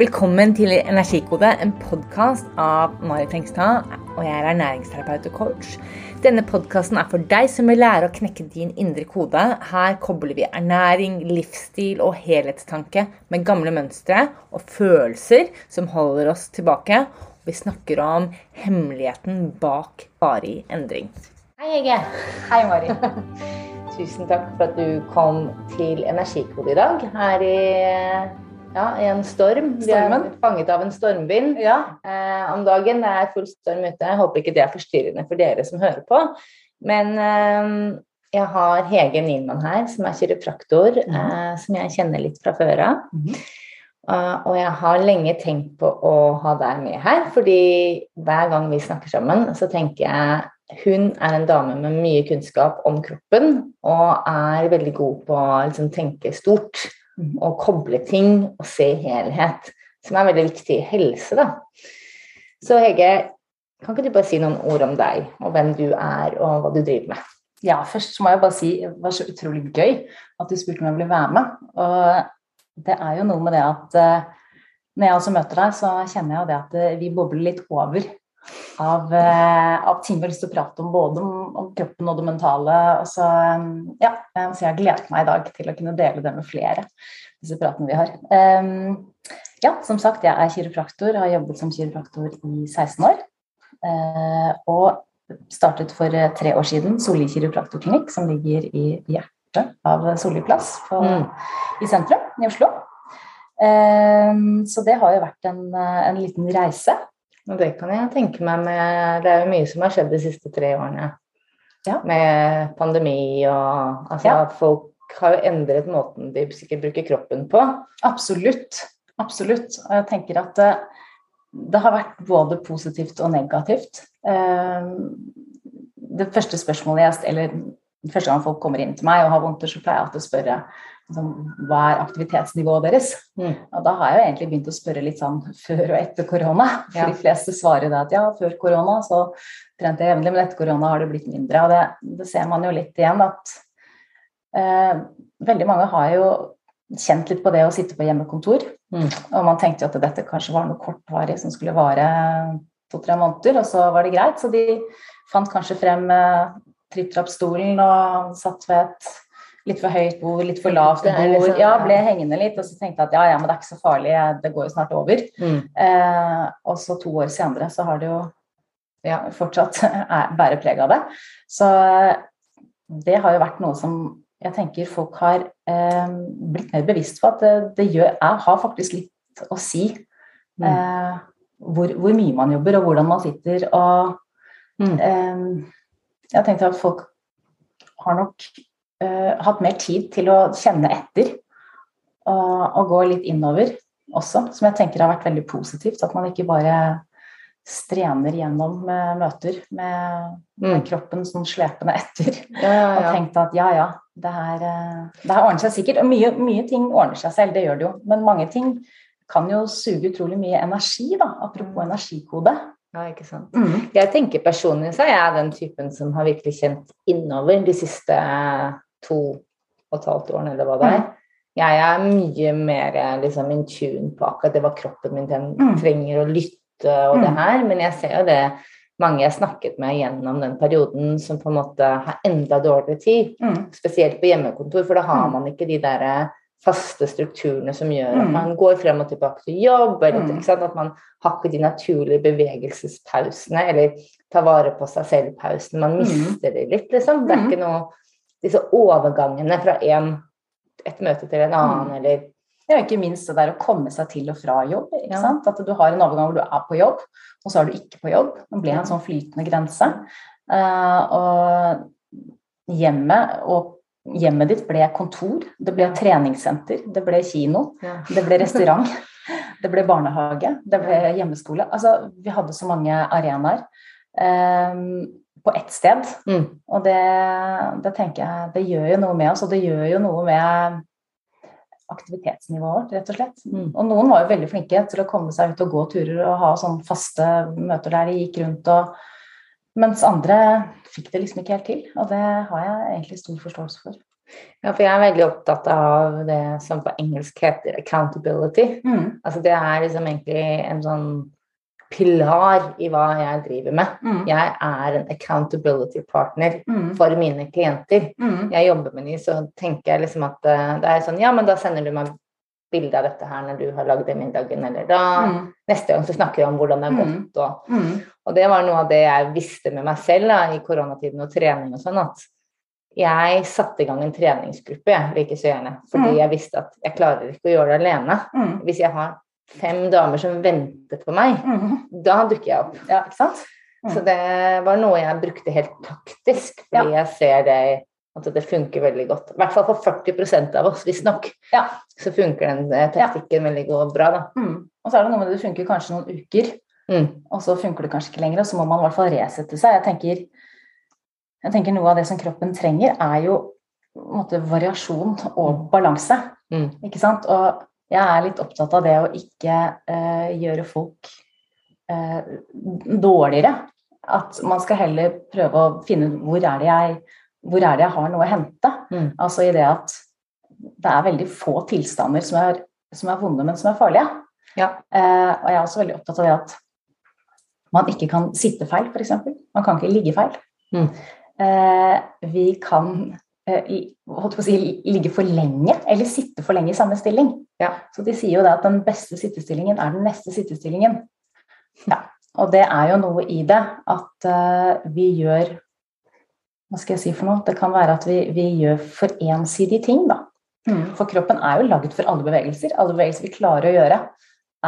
Velkommen til Energikode, en podkast av Mari Hengstad. Og jeg er ernæringsterapeut og coach. Denne podkasten er for deg som vil lære å knekke din indre kode. Her kobler vi ernæring, livsstil og helhetstanke med gamle mønstre og følelser som holder oss tilbake. Og vi snakker om hemmeligheten bak varig endring. Hei, Hege. Hei, Mari. Tusen takk for at du kom til Energikode i dag. Her i ja, i en storm. Vi er fanget av en stormvind ja. eh, om dagen. Det er full storm ute. Jeg håper ikke det er forstyrrende for dere som hører på. Men eh, jeg har Hege Nielmann her, som er kiropraktor, mm. eh, som jeg kjenner litt fra før av. Mm. Uh, og jeg har lenge tenkt på å ha deg med her, fordi hver gang vi snakker sammen, så tenker jeg hun er en dame med mye kunnskap om kroppen og er veldig god på å liksom, tenke stort. Å koble ting og se helhet, som er veldig viktig i helse. da. Så Hege, kan ikke du bare si noen ord om deg, og hvem du er, og hva du driver med? Ja, først må jeg bare si det var så utrolig gøy at du spurte om jeg ville være med. Og det er jo noe med det at eh, når jeg også møter deg, så kjenner jeg jo det at eh, vi bobler litt over av, eh, av, ting vi har lyst til å prate om, både om, om kroppen og det mentale. Så, ja, så jeg har gledet meg i dag til å kunne dele det med flere, disse pratene vi har. Um, ja, som sagt, jeg er kiropraktor, har jobbet som kiropraktor i 16 år. Uh, og startet for tre år siden Solli kiropraktorklinikk, som ligger i hjertet av Solli plass på, mm. i sentrum i Oslo. Um, så det har jo vært en, en liten reise. Og det kan jeg tenke meg med Det er jo mye som har skjedd de siste tre årene. Ja. Med pandemi og Altså ja. at folk har jo endret måten de sikkert bruker kroppen på. Absolutt. Absolutt. Og jeg tenker at det, eh, det har vært både positivt og negativt. Eh, det første spørsmålet jeg eller første gang folk kommer inn til meg og har vondt, så pleier jeg alltid å spørre hva er aktivitetsnivået deres? Mm. Og da har jeg jo egentlig begynt å spørre litt sånn før og etter korona. For ja. de fleste svarer det at ja, før korona så trente jeg jevnlig, men etter korona har det blitt mindre. Og det, det ser man jo litt igjen at eh, veldig mange har jo kjent litt på det å sitte på hjemmekontor. Mm. Og man tenkte jo at dette kanskje var noe kortvarig som skulle vare to-tre måneder, og så var det greit. Så de fant kanskje frem eh, tripp-trapp-stolen og satt ved et litt for høyt bord, litt for lavt bord. Liksom, ja, ble hengende litt. Og så tenkte jeg at ja, ja, men det er ikke så farlig, det går jo snart over. Mm. Eh, og så to år senere så har det jo ja, fortsatt bærer preg av det. Så det har jo vært noe som jeg tenker folk har eh, blitt mer bevisst på at det, det gjør, jeg har faktisk litt å si mm. eh, hvor, hvor, mye man jobber, og hvordan man sitter. Og mm. eh, jeg tenkte at folk har nok uh, hatt mer tid til å kjenne etter og, og, gå litt innover også, som jeg tenker har vært veldig positivt. At man ikke bare strener gjennom uh, møter med, med mm. kroppen sånn slepende etter. Ja, ja, ja. Og tenkt at ja, ja, det her, uh, det her ordner seg sikkert. Og mye, mye, ting ordner seg selv, det gjør det jo. Men mange ting kan jo suge utrolig mye energi, da. Apropos energikode. Ja, ikke sant. Mm. Jeg tenker personlig så er jeg den typen som har virkelig kjent innover de siste to og et halvt år, eller hva det er. Jeg er mye mer liksom, in tune på akkurat det hva kroppen min den trenger å lytte og det mm. her, men jeg ser jo det mange jeg snakket med gjennom den perioden som på en måte har enda dårligere tid, mm. spesielt på hjemmekontor, for da har man ikke de der faste strukturene som gjør at man går frem og tilbake til jobb, eller at man har ikke de naturlige bevegelsespausene, eller tar vare på seg selv-pausene. Man mister det litt, liksom. Det er ikke noe disse overgangene fra en, et møte til en annen, mm. eller ja, ikke minst det der å komme seg til og fra jobb. ikke ja. sant? At du har en overgang hvor du er på jobb, og så er du ikke på jobb. Det blir en sånn flytende grense. Uh, og hjemmet og Hjemmet ditt ble kontor, det ble treningssenter, det ble kino, ja. det ble restaurant, det ble barnehage, det ble hjemmeskole. Altså, vi hadde så mange arenaer. Um, på ett sted. Mm. Og det, det, tenker jeg det gjør jo noe med oss, og det gjør jo noe med aktivitetsnivået vårt, rett og slett. Mm. Og noen var jo veldig flinke til å komme seg ut og gå turer og ha sånne faste møter der de gikk rundt og Mens andre fikk det liksom ikke helt til. Og det har jeg egentlig stor forståelse for. Ja, for jeg er veldig opptatt av det som på engelsk heter accountability. Mm. Altså det er liksom egentlig en sånn pilar i hva jeg driver med. Mm. Jeg er en accountability partner mm. for mine klienter. Mm. Jeg jobber med ny så tenker jeg liksom at eh, det er sånn Ja, men da sender du meg bilde av dette her når du har lagd den middagen, eller da mm. Neste gang så snakker vi om hvordan det har mm. gått, og, mm. og, det var noe av det jeg visste med meg selv da, i koronatiden og trening og sånn, at jeg satte i gang en treningsgruppe jeg, like så gjerne, fordi jeg visste at jeg klarer ikke å gjøre det alene. Hvis jeg har fem damer som ventet på meg, mm. da dukker jeg opp. Ja, ikke sant? Så det var noe jeg brukte helt taktisk, fordi ja. jeg ser det at det funker veldig godt. I hvert fall for 40% av oss, visstnok. Ja. Så funker den eh, taktikken ja. veldig godt, bra. da. Mm. Og så er det noe med det, det funker kanskje noen uker, mm. og så funker det kanskje ikke lenger. Og så må man i hvert fall resette seg. Jeg tenker, jeg tenker noe av det som kroppen trenger, er jo måte, variasjon og mm. balanse. Mm. Ikke sant? Og jeg er litt opptatt av det å ikke eh, gjøre folk eh, dårligere. At man skal heller prøve å finne ut hvor er det jeg hvor er det jeg har noe å hente? Mm. Altså i det at det er veldig få tilstander som er, som er vonde, men som er farlige. Ja. Eh, og jeg er også veldig opptatt av det at man ikke kan sitte feil, f.eks. Man kan ikke ligge feil. Mm. Eh, vi kan holdt på å si, ligge for lenge, eller sitte for lenge i samme stilling. Ja. Så de sier jo det at den beste sittestillingen er den neste sittestillingen. Ja. Og det er jo noe i det at uh, vi gjør hva skal jeg si for noe? Det kan være at vi, vi gjør for ensidige ting, da. Mm. For kroppen er jo laget for alle bevegelser. Alle bevegelser vi klarer å gjøre,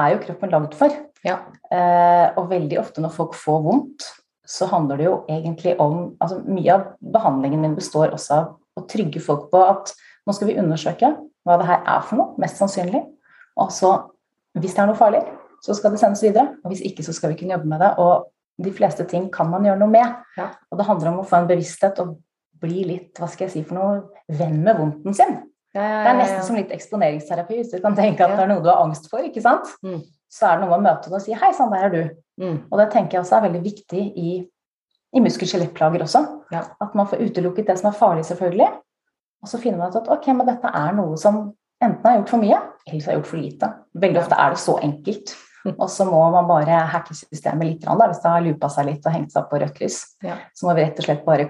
er jo kroppen laget for. Ja. Uh, og veldig ofte når folk får vondt, så handler det jo egentlig om altså Mye av behandlingen min består også av å trygge folk på at nå skal vi undersøke hva det her er for noe, mest sannsynlig. Og så, hvis det er noe farlig, så skal det sendes videre. Og hvis ikke, så skal vi kunne jobbe med det. Og de fleste ting kan man gjøre noe med. Ja. Og det handler om å få en bevissthet og bli litt hva skal jeg si for noe, venn med vondten sin. Ja, ja, det er nesten som litt eksponeringsterapi. Hvis du kan tenke at det er noe du har angst for, ikke sant? Mm. så er det noe med å møte det og si 'hei sann, der er du'. Mm. Og det tenker jeg også er veldig viktig i, i muskel-skjelettplager også. At man får utelukket det som er farlig, selvfølgelig. Og så finner man ut at ok, men dette er noe som enten har gjort for mye, eller så har gjort for lite. Veldig ofte er det så enkelt. Og så må man bare hacke systemet litt da, hvis det har loopa seg litt og hengt seg opp på rødt lys. Ja. Så må vi rett og slett bare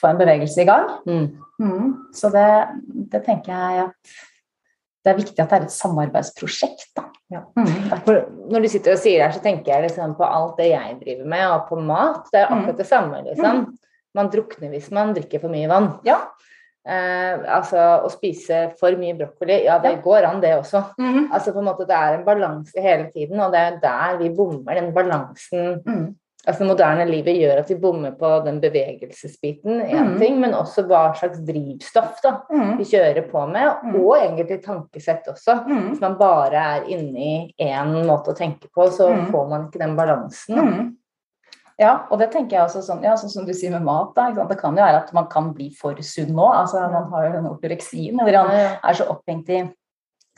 få en bevegelse i gang. Mm. Mm. Så det, det, tenker jeg at det er viktig at det er et samarbeidsprosjekt. Da. Ja. Mm. Når du sitter og sier det her, så tenker jeg liksom på alt det jeg driver med, og på mat. Det er mm. akkurat det samme. liksom. Mm. Man drukner hvis man drikker for mye vann. Ja. Eh, altså å spise for mye brokkoli, ja det går an det også. Mm. Altså på en måte Det er en balanse hele tiden, og det er der vi bommer. Den balansen mm. Altså Det moderne livet gjør at vi bommer på den bevegelsesbiten, én mm. ting, men også hva slags drivstoff da mm. vi kjører på med, mm. og egentlig tankesett også. Mm. Hvis man bare er inne i én måte å tenke på, så får man ikke den balansen. Ja, og det tenker jeg også sånn, ja, sånn som du sier med mat. Da, det kan jo være at man kan bli for sunn nå. altså Man har jo den ortoreksien hvor man er så opphengt i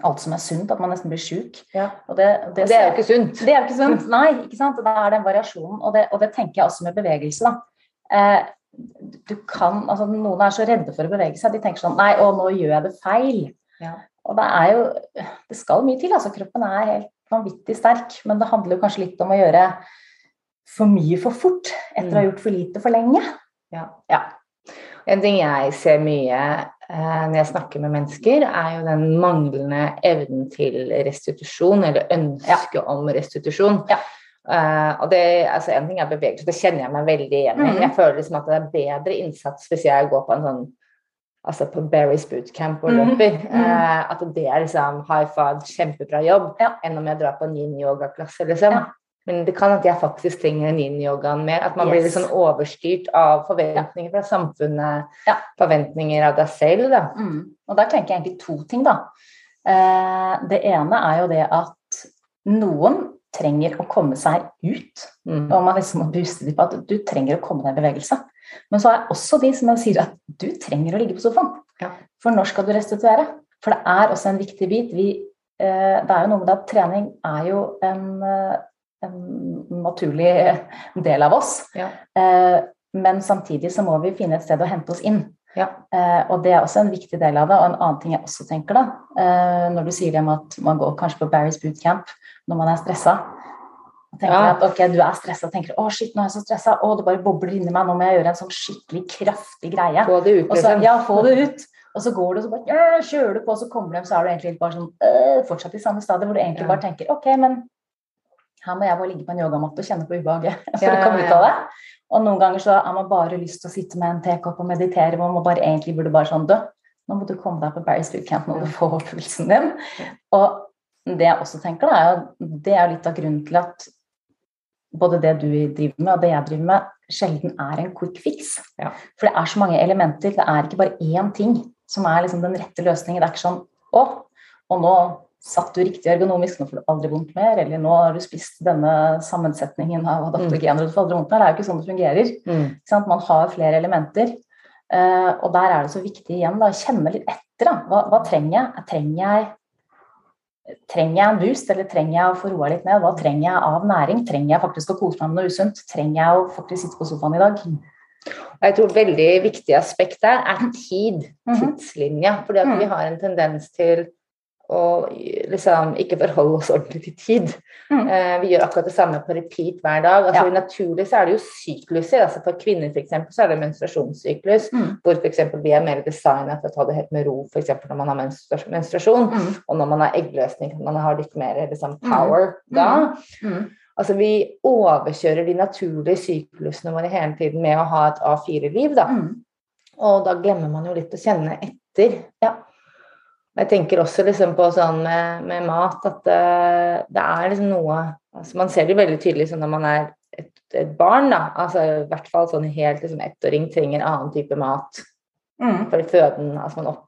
alt som er sunt, at man nesten blir sjuk. Ja. Og det, det, det, er jo ikke sunt. Det er jo ikke sunt, nei. ikke sant? Da er det en variasjon. Og det, og det tenker jeg også med bevegelse. da. Eh, du kan, altså Noen er så redde for å bevege seg. De tenker sånn Nei, å, nå gjør jeg det feil. Ja. Og det er jo Det skal mye til. altså Kroppen er helt vanvittig sterk. Men det handler jo kanskje litt om å gjøre for mye for fort etter å ha mm. gjort for lite for lenge. Ja. ja. En ting jeg ser mye når jeg snakker med mennesker, er jo den manglende evnen til restitusjon, eller ønsket ja. om restitusjon. Ja. Uh, og det, altså En ting er bevegelse, det kjenner jeg meg veldig igjen i. Mm. Jeg føler liksom at det er bedre innsats hvis jeg går på en sånn altså på Berries bootcamp og mm. løper. Mm. Uh, at det er liksom high five, kjempebra jobb, ja. enn om jeg drar på en yin-yogaklasse. liksom. Ja. Men det kan at jeg faktisk trenger yin-yogaen mer. At man yes. blir litt sånn overstyrt av forventninger fra samfunnet, ja. forventninger av deg selv. Da. Mm. Og der tenker jeg egentlig to ting, da. Eh, det ene er jo det at noen trenger å komme seg ut. Mm. Og man liksom må booste dem på at du trenger å komme deg i bevegelse. Men så er også de som sier at du trenger å ligge på sofaen. Ja. For når skal du restituere? For det er også en viktig bit. Vi, eh, det er jo noe med det at trening er jo en eh, en naturlig del av oss. Ja. Eh, men samtidig så må vi finne et sted å hente oss inn. Ja. Eh, og det er også en viktig del av det. Og en annen ting jeg også tenker, da, eh, når du sier det med at man går kanskje på Barry's bootcamp når man er stressa tenker ja. at ok, du er stressa og tenker å shit, nå er jeg så stressa, å det bare bobler inni meg, nå må jeg gjøre en sånn skikkelig kraftig greie. Få det ut, liksom. ja, få det ut. Og så går du, og så bare ja, kjører du på, og så kommer du hjem, så er du egentlig bare sånn øh, fortsatt i samme stadiet hvor du egentlig ja. bare tenker ok, men her må jeg bare ligge på en yogamatte og kjenne på ubehaget for å komme ut av det. Og noen ganger så har man bare lyst til å sitte med en tekopp og meditere, Man må bare egentlig burde bare sånn dø. Nå må du komme deg på Barry Street Camp når du får pulsen din. Og det jeg også tenker, da, er det er litt av grunnen til at både det du driver med og det jeg driver med, sjelden er en quick fix. Ja. For det er så mange elementer. Det er ikke bare én ting som er liksom den rette løsningen. Det er ikke sånn Å, og nå satt du riktig ergonomisk, nå får du aldri vondt mer. Eller nå har du spist denne sammensetningen av adaptogener, og du får aldri vondt mer. Det er jo ikke sånn det fungerer. Mm. Man har flere elementer. Uh, og der er det så viktig igjen å kjenne litt etter. Da. Hva, hva trenger jeg? Trenger jeg Trenger jeg en boost, eller trenger jeg å få roa litt ned? Hva trenger jeg av næring? Trenger jeg faktisk å kose meg med noe usunt? Trenger jeg å faktisk sitte på sofaen i dag? Jeg tror et veldig viktig aspekt der er tid. Mhm. Tidslinja. Fordi vi mhm. har en tendens til og liksom ikke forholde oss ordentlig til tid. Mm. Eh, vi gjør akkurat det samme på repeat hver dag. Altså, ja. Naturlig så er det jo sykluser. Altså, for kvinner for eksempel, så er det menstruasjonssyklus, mm. hvor eksempel vi er mer designet for å ta det helt med ro f.eks. når man har menstruasjon, mm. og når man har eggløsning, man har litt mer liksom, power mm. da. Mm. Altså, vi overkjører de naturlige syklusene våre hele tiden med å ha et A4-liv, da. Mm. Og da glemmer man jo litt å kjenne etter. Ja. Jeg tenker også liksom på sånn med, med mat at det, eh, det, er liksom noe altså Man ser det veldig tydelig sånn når man er et, et barn, da. Altså i hvert fall sånn helt liksom ettåring trenger annen type mat mm. for føden. Altså, man, opp,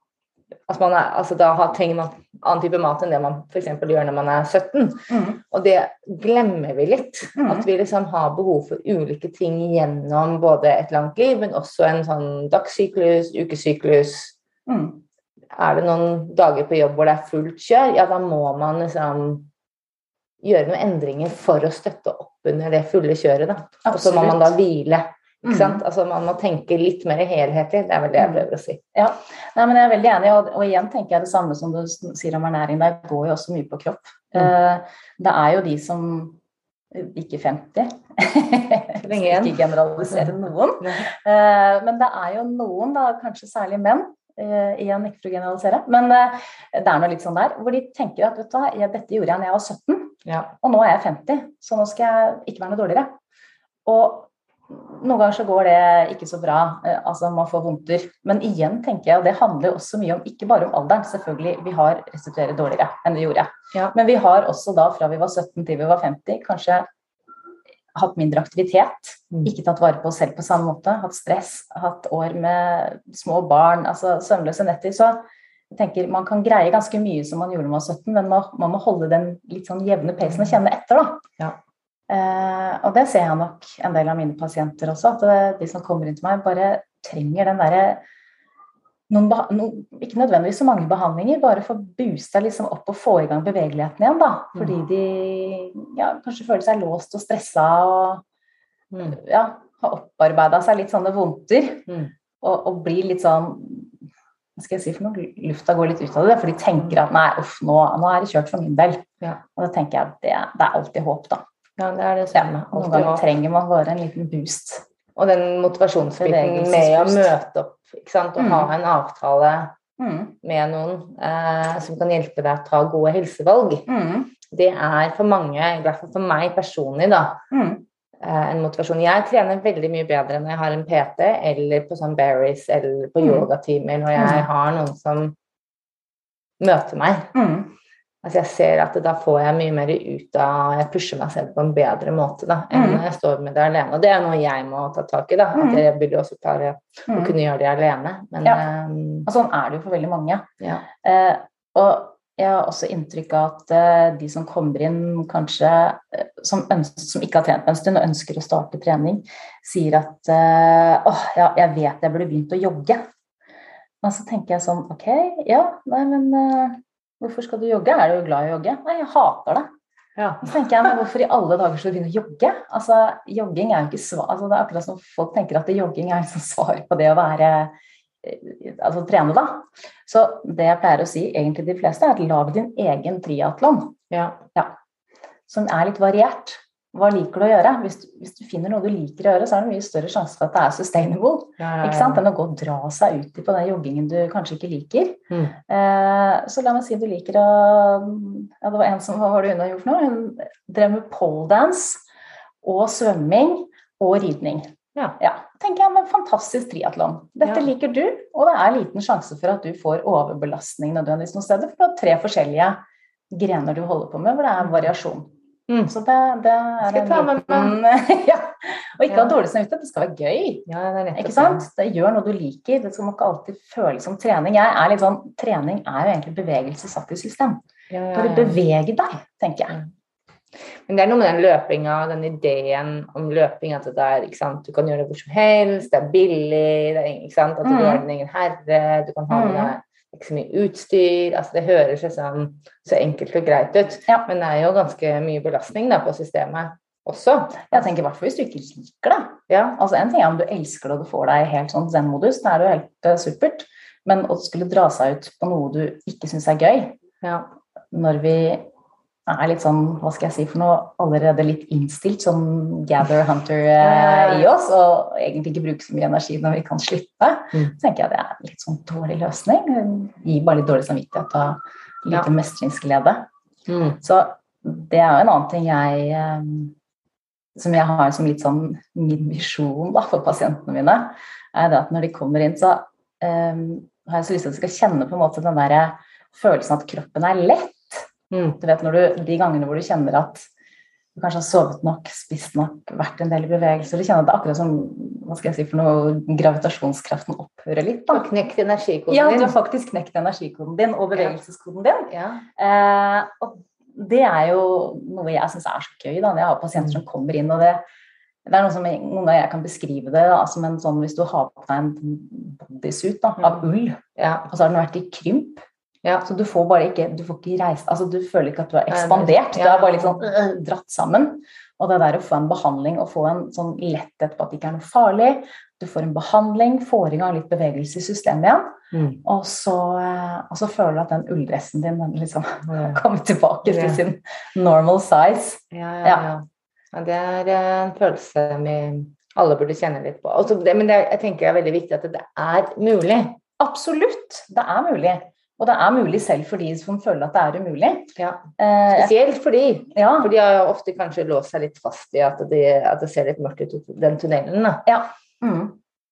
altså, man er, altså da har, trenger man annen type mat enn det man f.eks. gjør når man er 17. Mm. Og det glemmer vi litt. Mm. At vi liksom har behov for ulike ting gjennom både et langt liv, men også en sånn dagssyklus, ukesyklus. Mm er det noen dager på jobb hvor det er fullt kjør, ja, da må man liksom gjøre noen endringer for å støtte opp under det fulle kjøret. Da. Og så må man da hvile. Ikke mm. sant? Altså Man må tenke litt mer helhetlig. Det er vel det jeg prøver å si. Ja, Nei, men Jeg er veldig enig, og, og, igjen tenker jeg det samme som du sier om ernæring. Det går jo også mye på kropp. Mm. Uh, det er jo de som ikke 50. ikke generalisere noen. Uh, men det er jo noen, da, kanskje særlig menn, Eh, igjen ikke for å generalisere, men eh, det er noe litt sånn der. Hvor de tenker at vet du, ja, dette gjorde jeg da jeg var 17, ja. og nå er jeg 50, så nå skal jeg ikke være noe dårligere. Og noen ganger så går det ikke så bra, eh, altså man får vondter. Men igjen tenker jeg, og det handler også mye om, ikke bare om alderen, selvfølgelig, vi har restituert dårligere enn vi gjorde. Ja. Men vi har også da fra vi var 17 til vi var 50, kanskje hatt mindre aktivitet, mm. ikke tatt vare på oss selv på samme måte, hatt stress, hatt år med små barn, altså søvnløse netter. Så jeg tenker man kan greie ganske mye som man gjorde da man var 17, men man, man, må holde den litt sånn jevne pacen og kjenne etter, da. Ja. Eh, og det ser jeg nok en del av mine pasienter også, at de som kommer inn til meg, bare trenger den derre noen, noen, ikke nødvendigvis så mange behandlinger, bare for å booste liksom opp og få i gang bevegeligheten igjen. da, Fordi mm. de ja, kanskje føler seg låst og stressa og mm. ja, har opparbeida seg litt sånne vondter. Mm. Og, og, blir litt sånn hva skal jeg si for noe, Lufta går litt ut av det, for de tenker at nei, uff, nå, nå er det kjørt for min del. Ja. Og da tenker jeg at det, det, er alltid håp, da. Ja, det er det samme. Ja, noen ganger trenger man bare en liten boost. Og den motivasjonsbiten med å møte opp ikke sant? og mm. ha en avtale mm. med noen eh, som kan hjelpe deg å ta gode helsevalg, mm. Det er for mange, i hvert fall for meg personlig, da, mm. eh, en motivasjon. Jeg trener veldig mye bedre når jeg har en PT eller på sånn berries eller på mm. yogatimer, når jeg mm. har noen som møter meg. Altså jeg ser at da får jeg mye mer ut av Jeg pusher meg selv på en bedre måte da, enn mm. når jeg står med det alene. Og det er noe jeg må ta tak i. da, At mm. jeg burde også klare å mm. kunne gjøre det alene. Men, ja. um, og sånn er det jo for veldig mange. Ja. Uh, og jeg har også inntrykk av at uh, de som kommer inn kanskje uh, som, som, ikke har trent på en stund og ønsker å starte trening, sier at åh, ja, jeg vet jeg burde begynt å jogge. Men så tenker jeg sånn Ok, ja, nei, men Hvorfor skal du jogge? Er du glad i å jogge? Nei, jeg hater det. Ja. Så tenker jeg, men Hvorfor i alle dager skal du begynne å jogge? Altså, jogging er jo ikke svar, altså, Det er akkurat som folk tenker at jogging er liksom svar på det å være altså trene, da. Så det jeg pleier å si egentlig de fleste, er at lag din egen triatlon. Ja. ja. Som er litt variert. Hva liker du å gjøre? Hvis du, hvis du, finner noe du liker å gjøre, så er det mye større sjanse for at det er sustainable. Ja, ja, ikke sant? Enn å gå og dra seg ut på den joggingen du kanskje ikke liker. Mm. Eh, så la meg si du liker å Ja, det var en som Hva var det hun har gjort nå? Hun drev med poledance og svømming og ridning. Ja. ja. Tenker jeg, men Fantastisk triatlon. Dette ja. liker du, og det er liten sjanse for at du får overbelastning nødvendigvis noen steder. For du har tre forskjellige grener du holder på med, hvor det er variasjon. Mm. Så det, det er med meg. ja. Og ikke ja. ha dårlig samvittighet. Det skal være gøy. Ja, det ikke sant? Det gjør noe du liker. Det skal man ikke alltid føles som trening. Jeg er litt sånn, Trening er jo egentlig bevegelse satt i system. Bare bevege deg, tenker jeg. Men det er noe med den løpinga, den ideen om løping, at det er, du kan gjøre det hvor som helst, det er billig, det er, at du mm. har din egen herre, du kan ha med mm. deg ikke så mye utstyr. altså Det høres liksom så enkelt og greit ut, ja. men det er jo ganske mye belastning da, på systemet også. Jeg tenker i hvert fall hvis du ikke liker det. Ja. Altså En ting er om du elsker det og du får deg helt sånn zen-modus, det er jo helt uh, supert. Men å skulle dra seg ut på noe du ikke syns er gøy, ja. når vi er litt sånn, hva skal jeg si for noe, allerede litt innstilt som gather hunter eh, i oss, og egentlig ikke bruke så mye energi når vi kan slippe, mm. så tenker jeg det er en litt sånn dårlig løsning. Gir bare litt dårlig samvittighet og lite ja. mestringsglede. Mm. Så det er jo en annen ting jeg eh, som jeg har som litt sånn min misjon da, for pasientene mine, er det at når de kommer inn, så eh, har jeg så lyst til at de skal kjenne på en måte den der følelsen at kroppen er lett. Mm. Du vet du, De gangene hvor du kjenner at du kanskje har sovet nok, spist nok, vært en del i bevegelse Du kjenner at det er akkurat som hva skal jeg si for noe, gravitasjonskraften opphører litt. Da. Du har knekt energikoden din. Ja, du har faktisk knekt energikoden din og bevegelseskoden din. Ja. Eh, og det er jo noe jeg syns er så gøy da, når jeg har pasienter som kommer inn. og det, det er noe som noen ganger jeg kan beskrive det da, som en sånn hvis du har på deg en bodysuit da, av mm. ull, ja. og så har den vært i krymp, ja. Så du får bare ikke Du får ikke reist altså Du føler ikke at du har ekspandert. Du er bare litt sånn øh, dratt sammen. Og det der å få en behandling og få en sånn letthet på at det ikke er noe farlig Du får en behandling, får i gang litt bevegelse i systemet igjen. Mm. Og, så, øh, og, så, føler du at den ulldressen din den liksom ja. kommer tilbake til sin normal size. Ja, ja, ja. ja det er en følelse vi alle burde kjenne litt på. Også, det, men det, jeg tenker det er veldig viktig at det er mulig. Absolutt. Det er mulig. Og det er mulig selv for de som føler at det er umulig. Ja. Eh, Spesielt for de. Ja. For de har ofte kanskje låst seg litt fast i at, de, at det ser litt mørkt ut den tunnelen. Ja. Mm.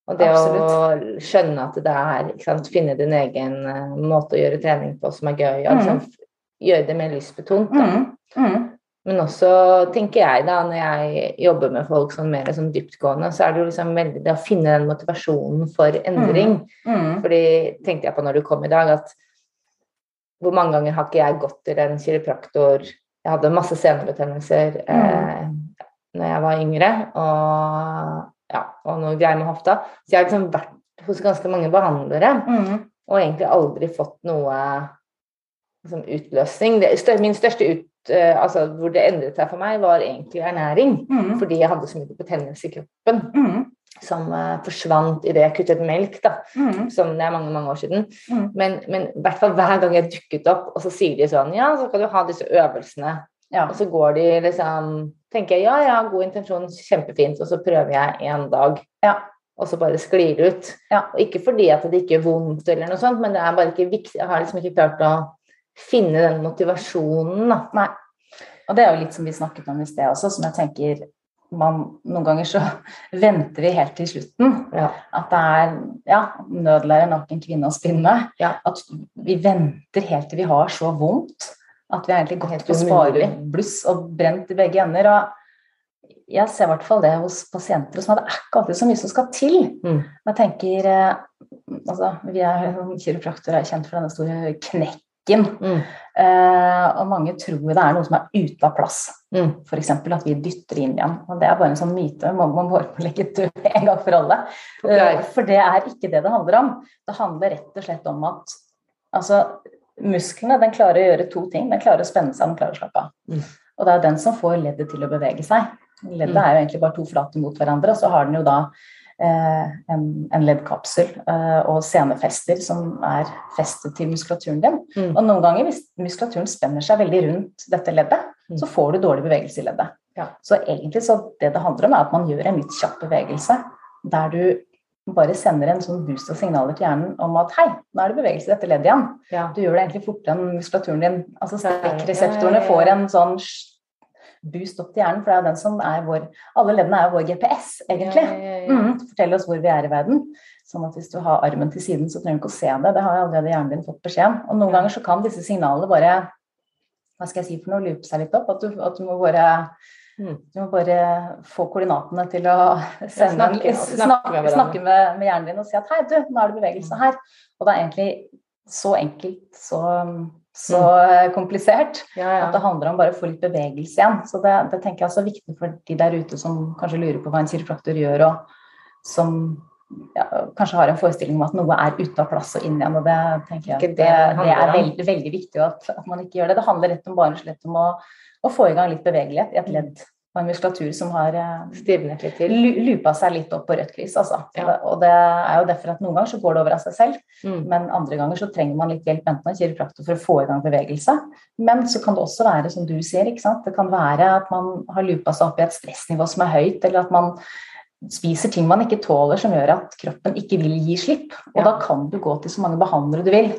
Og det Absolutt. å skjønne at det er sant, Finne din egen uh, måte å gjøre trening på som er gøy. Og liksom, mm. gjøre det mer lystbetont. Mm. mm. Men også tenker jeg da, når jeg jobber med folk sånn mer sånn dyptgående, så er det jo liksom veldig det å finne den motivasjonen for endring. Mm. Mm. Fordi tenkte jeg på når du kom i dag, at hvor mange ganger har ikke jeg gått til en kiropraktor Jeg hadde masse senebetennelser mm. eh, når jeg var yngre, og, ja, og noe greier med hofta. Så jeg har liksom vært hos ganske mange behandlere mm. og egentlig aldri fått noe liksom, utløsning. Det, min største ut, eh, altså, hvor det endret seg for meg, var egentlig ernæring. Mm. Fordi jeg hadde så mye betennelse i kroppen. Som uh, forsvant idet jeg kuttet melk. da, mm. som Det er mange mange år siden. Mm. Men, men hvert fall hver gang jeg dukket opp, og så sier de sånn Ja, så kan du ha disse øvelsene. Ja. Og så går de liksom Tenker jeg ja, ja, god intensjon, kjempefint, og så prøver jeg en dag. Ja. Og så bare sklir det ut. Ja. Og ikke fordi at det ikke er vondt, eller noe sånt, men det er bare ikke viktig. Jeg har liksom ikke klart å finne den motivasjonen. da. Nei. Og det er jo litt som vi snakket om i sted også, som jeg tenker man, noen ganger så venter vi helt til slutten. Ja. At det er ja, nødlære nok en kvinne å spinne. Ja. At vi venter helt til vi har så vondt at vi har egentlig gått på spare bluss og brent i begge ender. Og jeg ser i hvert fall det hos pasienter som at det er ikke alltid så mye som skal til. Mm. Jeg tenker eh, altså, Vi er kiropraktorer er kjent for denne store knekk Mm. Uh, og mange tror det er noe som er ute av plass. Mm. F.eks. at vi dytter inn igjen. Og det er bare en sånn myte. Man må bare legge død en gang for alle. Uh, for det er ikke det det handler om. Det handler rett og slett om at altså, musklene den klarer å gjøre to ting. Den klarer å spenne seg, den klarer å slappe av. Mm. Og det er den som får leddet til å bevege seg. Leddet mm. er jo egentlig bare to flater mot hverandre, og så har den jo da en, en leddkapsel eh, og senefester som er festet til muskulaturen din. Mm. Og noen ganger hvis muskulaturen spenner seg veldig rundt dette leddet, mm. så får du dårlig bevegelse i leddet. Ja. Så egentlig så det det handler om, er at man gjør en litt kjapp bevegelse der du bare sender en sånn boost av signaler til hjernen om at hei, nå er det bevegelse i dette leddet igjen. Ja. Du gjør det egentlig fortere enn muskulaturen din. Altså strekkreseptorene får en sånn boost opp til hjernen, for det er jo den som er vår Alle leddene er jo vår GPS, egentlig. Mm, fortell oss hvor vi er i verden. Sånn at hvis du har armen til siden, så trenger du ikke å se det. Det har allerede hjernen din fått beskjed om. Og noen ganger så kan disse signalene bare Hva skal jeg si for noe? Loope seg litt opp. At du, at du må bare Mm. Du må bare få koordinatene til å sende, snakke, snakke, med, snakke med, med, hjernen din og si at hei, du, nå er det bevegelse her. Og det er egentlig så enkelt, så, så mm. komplisert ja, ja. at det handler om bare å få litt bevegelse igjen. Så det, det tenker jeg er også viktig for de der ute som kanskje lurer på hva en kiropraktor gjør, og som ja, kanskje har en forestilling om at noe er ute av plass og inn igjen. og Det tenker jeg det, det, er veldig, veldig viktig at, at, man ikke gjør det. Det handler rett og slett om å å få i gang litt bevegelighet i et ledd og en muskulatur som har eh, stivnet litt til. Lupa seg litt opp på rødt lys. Altså. Ja. Og det er jo derfor at noen ganger så går det over av seg selv, mm. men andre ganger så trenger man litt hjelp enten av kiropraktor for å få i gang bevegelse. Men så kan det også være, som du sier, ikke sant? det kan være at man har lupa seg opp i et stressnivå som er høyt, eller at man spiser ting man ikke tåler som gjør at kroppen ikke vil gi slipp. Og ja. da kan du gå til så mange behandlere du vil.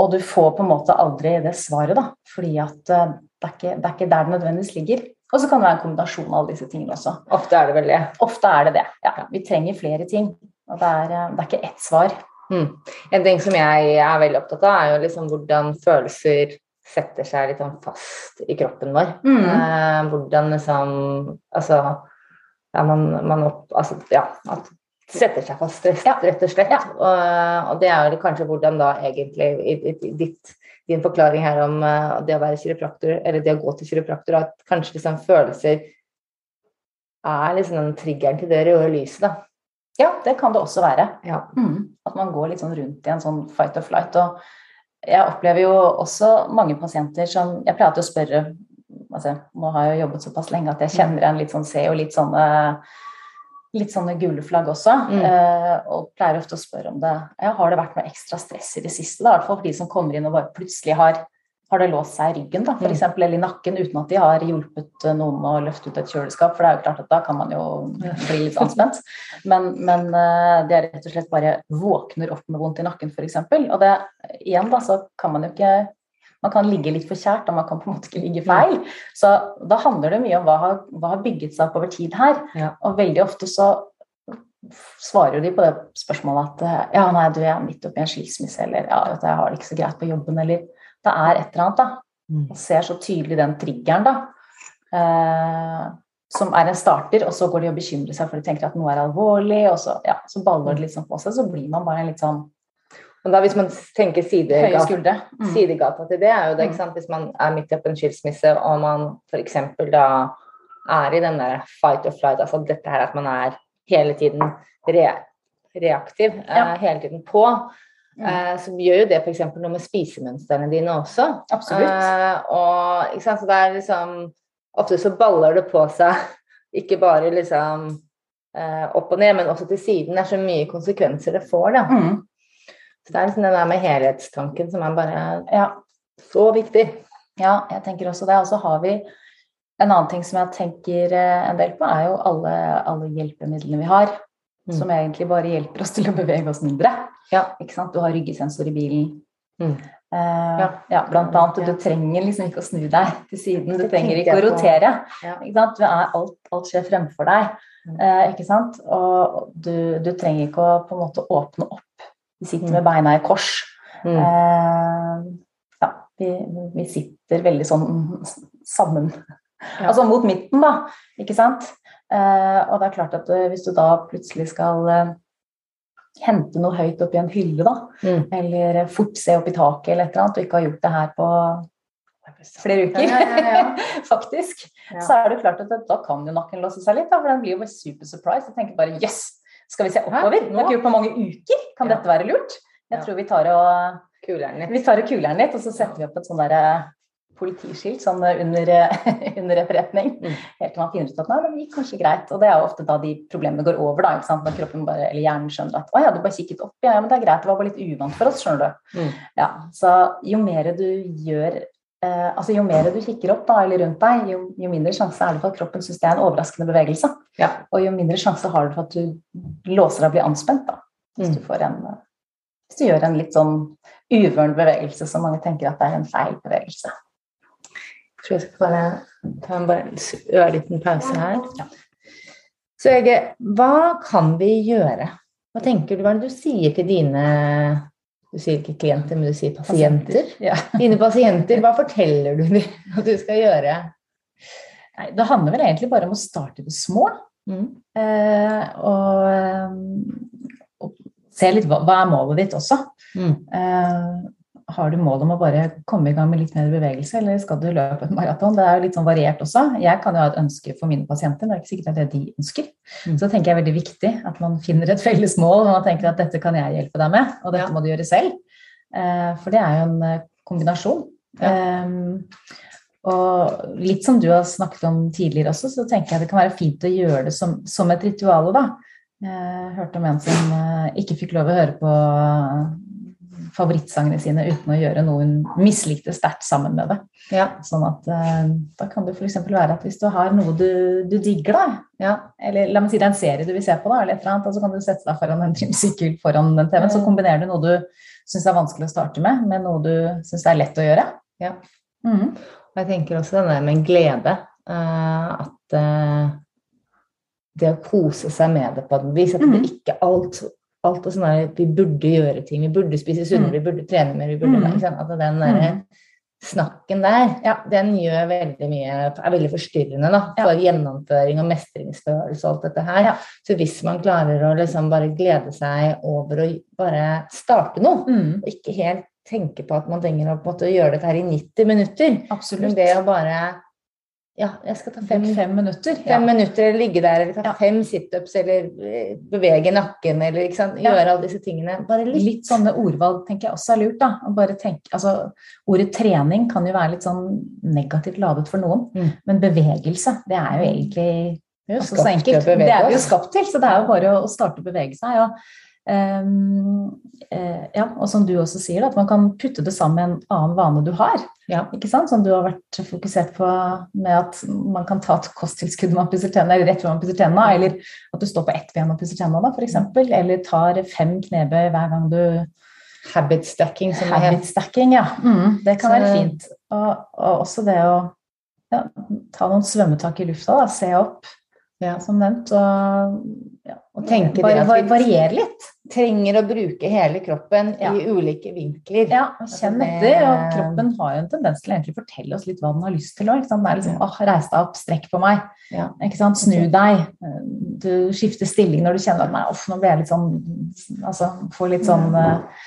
Og du får på en måte aldri det svaret, da. Fordi at uh, det, er ikke, det er ikke der det nødvendigvis ligger. Og så kan det være en kombinasjon av alle disse tingene også. Ofte er det vel det. Ofte er det det, ja. Vi trenger flere ting. Og det er, eh, det er ikke ett svar. Mm. En ting som jeg er veldig opptatt av, er jo liksom hvordan følelser setter seg litt sånn fast i kroppen vår. Mm. Eh, hvordan liksom Altså ja, man, man opp, altså, ja, at setter seg fast, rett og slett. Ja. Og, og, det er kanskje hvordan da egentlig i, i, ditt din forklaring her om uh, det å være kiropraktor, eller det å gå til kiropraktor, at kanskje liksom følelser er liksom den triggeren til det røde lyset, da. Ja, det kan det også være. Ja. Mm. At man går litt sånn rundt i en sånn fight or flight. Og jeg opplever jo også mange pasienter som Jeg pleier alltid å spørre altså, Nå har jeg jo jobbet såpass lenge at jeg kjenner igjen litt sånn C og litt sånne litt sånne gule flagg også. Mm. Eh, og pleier ofte å spørre om det. Ja, har det vært noe ekstra stress i det siste? Da? I hvert fall for de som kommer inn og bare plutselig har, har det låst seg i ryggen, da, for mm. eksempel, eller i nakken, uten at de har hjulpet noen å løfte ut et kjøleskap. For det er jo klart at da kan man jo bli litt anspent. Men, men uh, det er rett og slett bare våkner opp med vondt i nakken, f.eks. Og det, igjen da, så kan man jo ikke man kan ligge litt for kjært, og man kan på en måte ikke ligge feil. Så da handler det mye om hva har, hva har bygget seg opp over tid her. Ja. Og veldig ofte så svarer de på det spørsmålet at ja, nei, du er midt oppi en skilsmisse, eller ja, vet du, jeg har det ikke så greit på jobben, eller det er et eller annet, da. Man ser så tydelig den triggeren, da. Eh, som er en starter, og så går de og bekymrer seg for de tenker at noe er alvorlig, og så, ja, så baller det liksom på seg, så blir man bare litt sånn men da hvis man tenker sidegata, mm. sidegata til det, er jo det ikke mm. sant? Hvis man er midt oppi en skilsmisse og man f.eks. da er i den der fight or flight, altså dette her at man er hele tiden re reaktiv, eh, ja. hele tiden på, mm. uh, så gjør jo det f.eks. noe med spisemønstrene dine også. Absolutt. Uh, og ikke sant? Så det er liksom Ofte så baller det på seg, ikke bare liksom opp og ned, men også til siden. Det er så mye konsekvenser det får, da. Mm. Så det er liksom det der med helhetstanken som er bare ja, så viktig. Ja, jeg tenker også det. Og så har vi en annen ting som jeg tenker eh, en del på, er jo alle, alle hjelpemidlene vi har. Mm. Som egentlig bare hjelper oss til å bevege oss mindre. Ja. Ikke sant? Du har ryggesensor i bilen. Mm. Uh, ja. ja. blant annet. Du trenger liksom ikke å snu deg til siden. Du trenger ikke å rotere. Ja. Ikke sant? Alt, alt, skjer fremfor deg. Uh, ikke sant? Og du, du, trenger ikke å på en måte åpne opp vi sitter med beina i kors. Mm. Eh, ja, vi, vi, sitter veldig sånn sammen. Ja. Altså mot midten, da. Ikke sant? Eh, og det er klart at eh, hvis du da plutselig skal eh, hente noe høyt oppi en hylle, da, mm. eller fort se opp i taket eller et eller annet, og ikke har gjort det her på flere uker, ja, ja, faktisk, så er det klart at da kan jo nakken låse seg litt, da, for den blir jo super surprise Jeg tenker bare Yes! Skal vi se oppover? Det har ikke gjort på mange uker. Kan ja. dette være lurt? Jeg tror vi tar og kuler'n litt. Vi tar og litt, og så setter vi opp et sånn derre politiskilt sånn under, under etterretning. Mm. Helt til man finner ut at nei, det gikk kanskje greit. Og det er jo ofte da de problemene går over, da. ikke sant? Når kroppen bare, eller hjernen skjønner at å ja, du bare kikket opp, ja, men det er greit, det var bare litt uvant for oss, skjønner du. Mm. Ja, så jo mer du gjør eh, altså Jo mer du kikker opp da, eller rundt deg, jo, jo, mindre sjanse er det for at kroppen syns det er en overraskende bevegelse. Ja. Og jo mindre sjanse har du for at du låser deg og blir anspent. da, Hvis mm. du får en hvis du gjør en litt sånn uvøren bevegelse som mange tenker at det er en feil bevegelse. Jeg tror jeg skal bare ta en bare ørliten pause her. Ja. Så Ege, hva kan vi gjøre? Hva tenker du, hva er det du sier til dine du sier ikke klienter, men du sier pasienter. Ja. Dine pasienter, hva forteller du dem at du skal gjøre? Nei, det handler vel egentlig bare om å starte det små. Mm. Eh, og, se litt hva, hva, er målet ditt også. Mm. Eh, har du mål om å bare komme i gang med litt mer bevegelse, eller skal du løpe et maraton? Det er jo litt sånn variert også. Jeg kan jo ha et ønske for mine pasienter, men det er ikke sikkert det er det de ønsker. Mm. Så tenker jeg er veldig viktig at man finner et felles mål, og man tenker at dette kan jeg hjelpe deg med, og dette ja. må du gjøre selv. Eh, for det er jo en eh, kombinasjon. Ja. Um, og litt som du har snakket om tidligere også, så tenker jeg det kan være fint å gjøre det som, som et ritual. da. Jeg hørte om en som ikke fikk lov å høre på favorittsangene sine uten å gjøre noe hun mislikte sterkt sammen med det. Ja. Sånn at uh, Da kan det f.eks. være at hvis du har noe du, du digger, da, ja. eller la meg si det er en serie du vil se på, da, eller et eller annet, og så kan du sette deg foran en trimsykkel foran den TV-en, så kombinerer du noe du syns er vanskelig å starte med, med noe du syns er lett å gjøre. Ja. Mm -hmm. Og jeg tenker også denne med glede. Uh, at det å kose seg med det på et vis, at det mhm. ikke alt alt er sånn at Vi burde gjøre ting, vi burde spise sunnere, mm. vi burde trene mer. vi burde, mm. liksom, at den der, mm. snakken der, ja, den gjør veldig mye, er veldig forstyrrende da, for ja. gjennomføring og mestringsfølelse og alt dette her. Ja. Så hvis man klarer å liksom bare glede seg over å bare starte noe, mm. ikke helt tenke på at man trenger å måte, gjøre dette her i 90 minutter, Absolutt. men det å bare ja, jeg skal ta fem, fem minutter. Fem ja. minutter, eller ligge der, eller ta fem situps, eller eh, bevege nakken, eller gjøre ja. alle disse tingene. Bare litt. litt sånne ordvalg tenker jeg også er lurt. da. Bare tenke, altså, ordet trening kan jo være litt sånn negativt ladet for noen, mm. men bevegelse, det er jo egentlig det er, jo så enkelt. Det er vi jo skapt til, så det er jo bare å starte å bevege seg. Ja. Um, uh, ja, og som du også sier, at man kan putte det sammen med en annen vane du har. Ja. ikke sant? Som du har vært fokusert på med at man kan ta et kosttilskudd når man pusser tennene, eller rett før man pusser tennene, eller at du står på ett ben og pusser tennene, f.eks. Eller tar fem knebøy hver gang du Habit stacking, som det Habit stacking, ja. Mm, det kan Så... være fint. Og, og, også det å ja, ta noen svømmetak i lufta, da, se opp, ja. som nevnt. Og, ja, og tenke det at vi variere litt trenger å bruke hele kroppen ja. i ulike vinkler. Ja, kjenn etter. Og kroppen har jo en tendens til å fortelle oss litt hva den har lyst til. Også, Det er liksom, åh, reis deg opp, strekk på meg. Ja. Snu deg. Du skifter stilling når du kjenner at nei, off, nå blir jeg litt sånn Altså får litt sånn uh,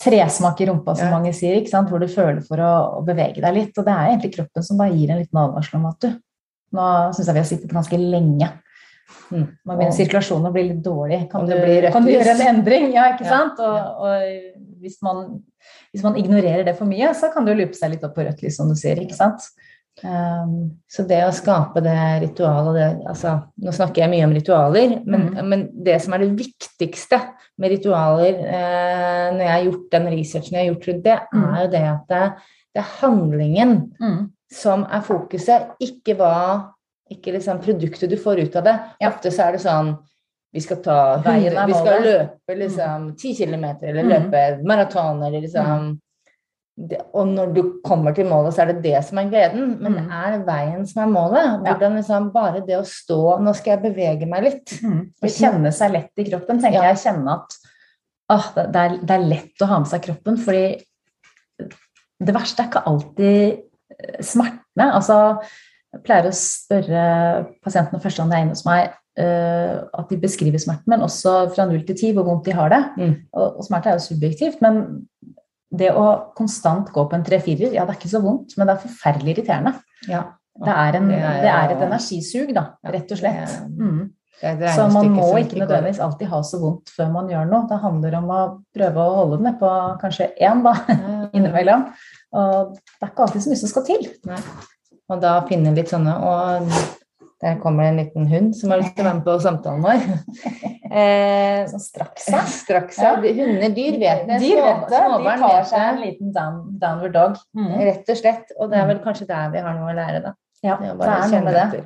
tresmak i rumpa, som ja. mange sier, hvor du føler for å, å, bevege deg litt. Og det er egentlig kroppen som bare gir en liten advarsel om at du Nå syns jeg vi har sittet ganske lenge Mm. Man begynner sirkulasjonen å bli litt dårlig. Kan, du, kan du, gjøre en endring? Ja, ikke sant? Og, og hvis, man, hvis, man, ignorerer det for mye, så kan det jo lupe seg litt opp på rødt lys, som du sier. ikke sant? Um, så det å skape det ritualet det, altså, Nå snakker jeg mye om ritualer, men, mm. men det som er det viktigste med ritualer eh, når jeg har gjort den researchen jeg har gjort rundt det, mm. er jo det at det, det er handlingen mm. som er fokuset, ikke hva ikke liksom produktet du får ut av det. Ofte så er det sånn vi skal ta 100, vi skal løpe liksom ti kilometer, eller mm. løpe maraton, eller liksom mm. det, Og når du kommer til målet, så er det det som er gleden, men det er veien som er målet. Hvordan liksom Bare det å stå Nå skal jeg bevege meg litt. Mm. Å kjenne seg lett i kroppen, tenker ja. jeg. Kjenne at åh, det, er, det er lett å ha med seg kroppen, fordi det verste er ikke alltid smertene. Altså jeg pleier å spørre pasientene første gang de er inne hos meg, uh, at de beskriver smerten, men også fra null til ti hvor vondt de har det. Mm. Og, og, smerte er jo subjektivt, men det å konstant gå på en tre-firer, ja, det er ikke så vondt, men det er forferdelig irriterende. Ja. Det, er en, det, er et energisug, da, rett og slett. Mm. Så man må ikke nødvendigvis alltid ha så vondt før man gjør noe. Det handler om å prøve å holde det ned på kanskje én da, innimellom. Og det er ikke alltid så mye som skal til. Nei. Og da finne litt sånne Og der kommer det en liten hund som har lyst til å være med på samtalen vår. Eh, sånn straks, ja. straks ja. Hunder, dyr vet det. Dyr vet det. De tar seg en liten down, downward dog. Mm. Rett og slett. Og det er vel kanskje der vi har noe å lære, da. Ja, det er noe med det.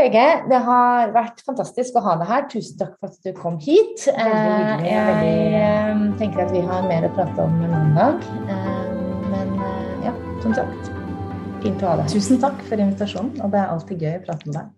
Hege, det har vært fantastisk å ha deg her. Tusen takk for at du kom hit. Veldig hyggelig. Eh, jeg eh, tenker at vi har mer å prate om mandag. Men ja, som sagt. Fint å ha deg Tusen takk for invitasjonen, og det er alltid gøy å prate med deg.